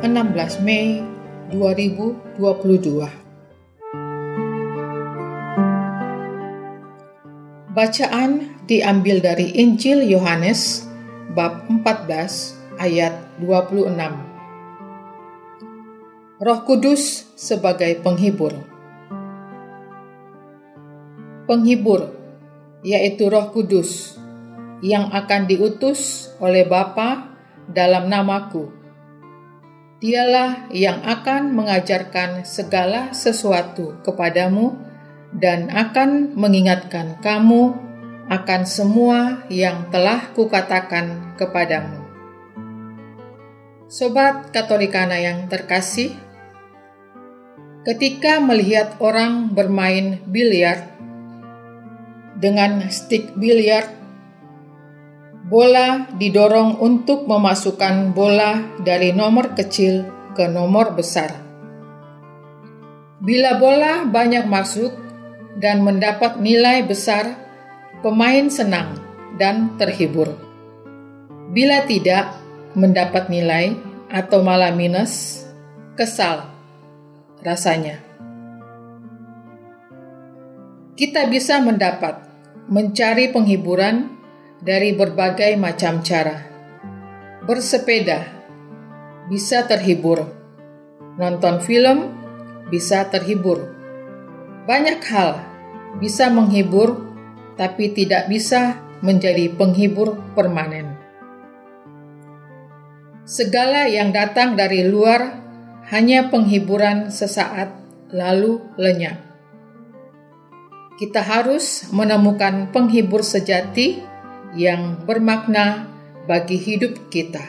16 Mei 2022 Bacaan diambil dari Injil Yohanes bab 14 ayat 26 Roh Kudus sebagai penghibur. Penghibur yaitu Roh Kudus yang akan diutus oleh Bapa dalam namaku Dialah yang akan mengajarkan segala sesuatu kepadamu dan akan mengingatkan kamu akan semua yang telah kukatakan kepadamu. Sobat Katolikana yang terkasih, ketika melihat orang bermain biliar dengan stik biliar Bola didorong untuk memasukkan bola dari nomor kecil ke nomor besar. Bila bola banyak masuk dan mendapat nilai besar, pemain senang dan terhibur. Bila tidak mendapat nilai atau malah minus, kesal rasanya. Kita bisa mendapat mencari penghiburan dari berbagai macam cara. Bersepeda bisa terhibur, nonton film bisa terhibur. Banyak hal bisa menghibur, tapi tidak bisa menjadi penghibur permanen. Segala yang datang dari luar hanya penghiburan sesaat, lalu lenyap. Kita harus menemukan penghibur sejati yang bermakna bagi hidup kita.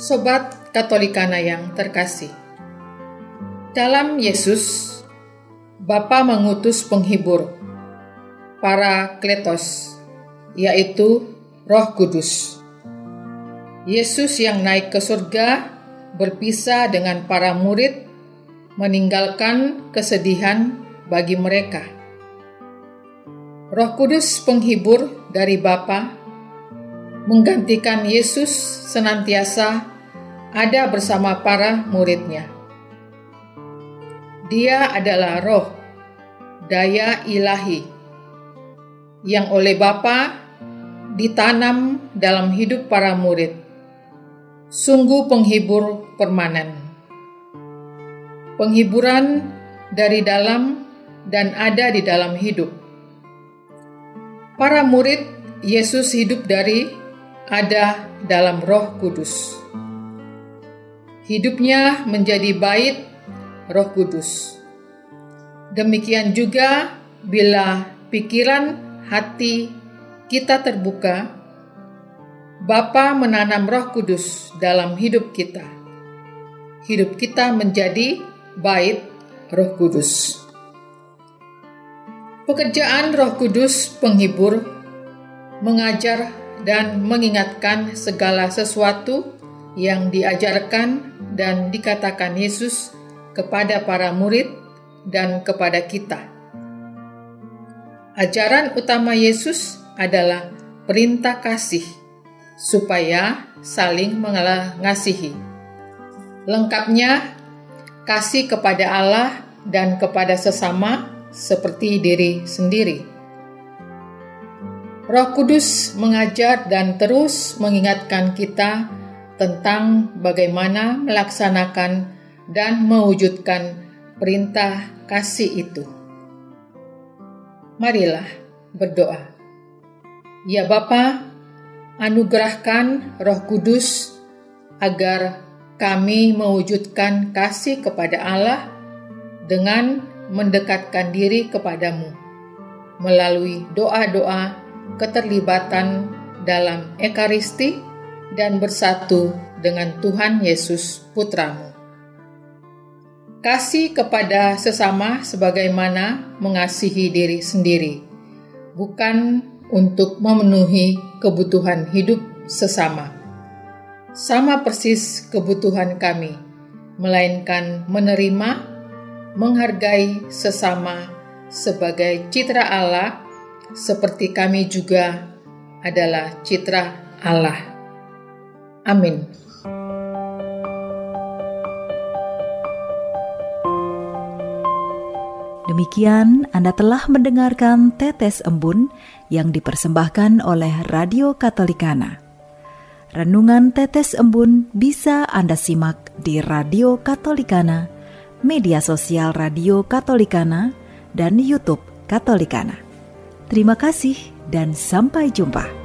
Sobat Katolikana yang terkasih, dalam Yesus, Bapa mengutus penghibur, para kletos, yaitu Roh Kudus. Yesus yang naik ke surga berpisah dengan para murid, meninggalkan kesedihan bagi mereka Roh Kudus penghibur dari Bapa menggantikan Yesus senantiasa ada bersama para muridnya. Dia adalah roh, daya ilahi, yang oleh Bapa ditanam dalam hidup para murid. Sungguh penghibur permanen. Penghiburan dari dalam dan ada di dalam hidup Para murid Yesus hidup dari ada dalam Roh Kudus. Hidupnya menjadi bait Roh Kudus. Demikian juga bila pikiran hati kita terbuka, Bapa menanam Roh Kudus dalam hidup kita. Hidup kita menjadi bait Roh Kudus. Pekerjaan Roh Kudus penghibur, mengajar dan mengingatkan segala sesuatu yang diajarkan dan dikatakan Yesus kepada para murid dan kepada kita. Ajaran utama Yesus adalah perintah kasih, supaya saling mengasihi. Lengkapnya, kasih kepada Allah dan kepada sesama seperti diri sendiri. Roh Kudus mengajar dan terus mengingatkan kita tentang bagaimana melaksanakan dan mewujudkan perintah kasih itu. Marilah berdoa. Ya Bapa, anugerahkan Roh Kudus agar kami mewujudkan kasih kepada Allah dengan mendekatkan diri kepadamu melalui doa-doa keterlibatan dalam Ekaristi dan bersatu dengan Tuhan Yesus Putramu. Kasih kepada sesama sebagaimana mengasihi diri sendiri, bukan untuk memenuhi kebutuhan hidup sesama. Sama persis kebutuhan kami, melainkan menerima, menghargai sesama sebagai citra Allah, seperti kami juga adalah citra Allah. Amin. Demikian Anda telah mendengarkan Tetes Embun yang dipersembahkan oleh Radio Katolikana. Renungan Tetes Embun bisa Anda simak di Radio Katolikana, media sosial Radio Katolikana, dan YouTube Katolikana. Terima kasih dan sampai jumpa.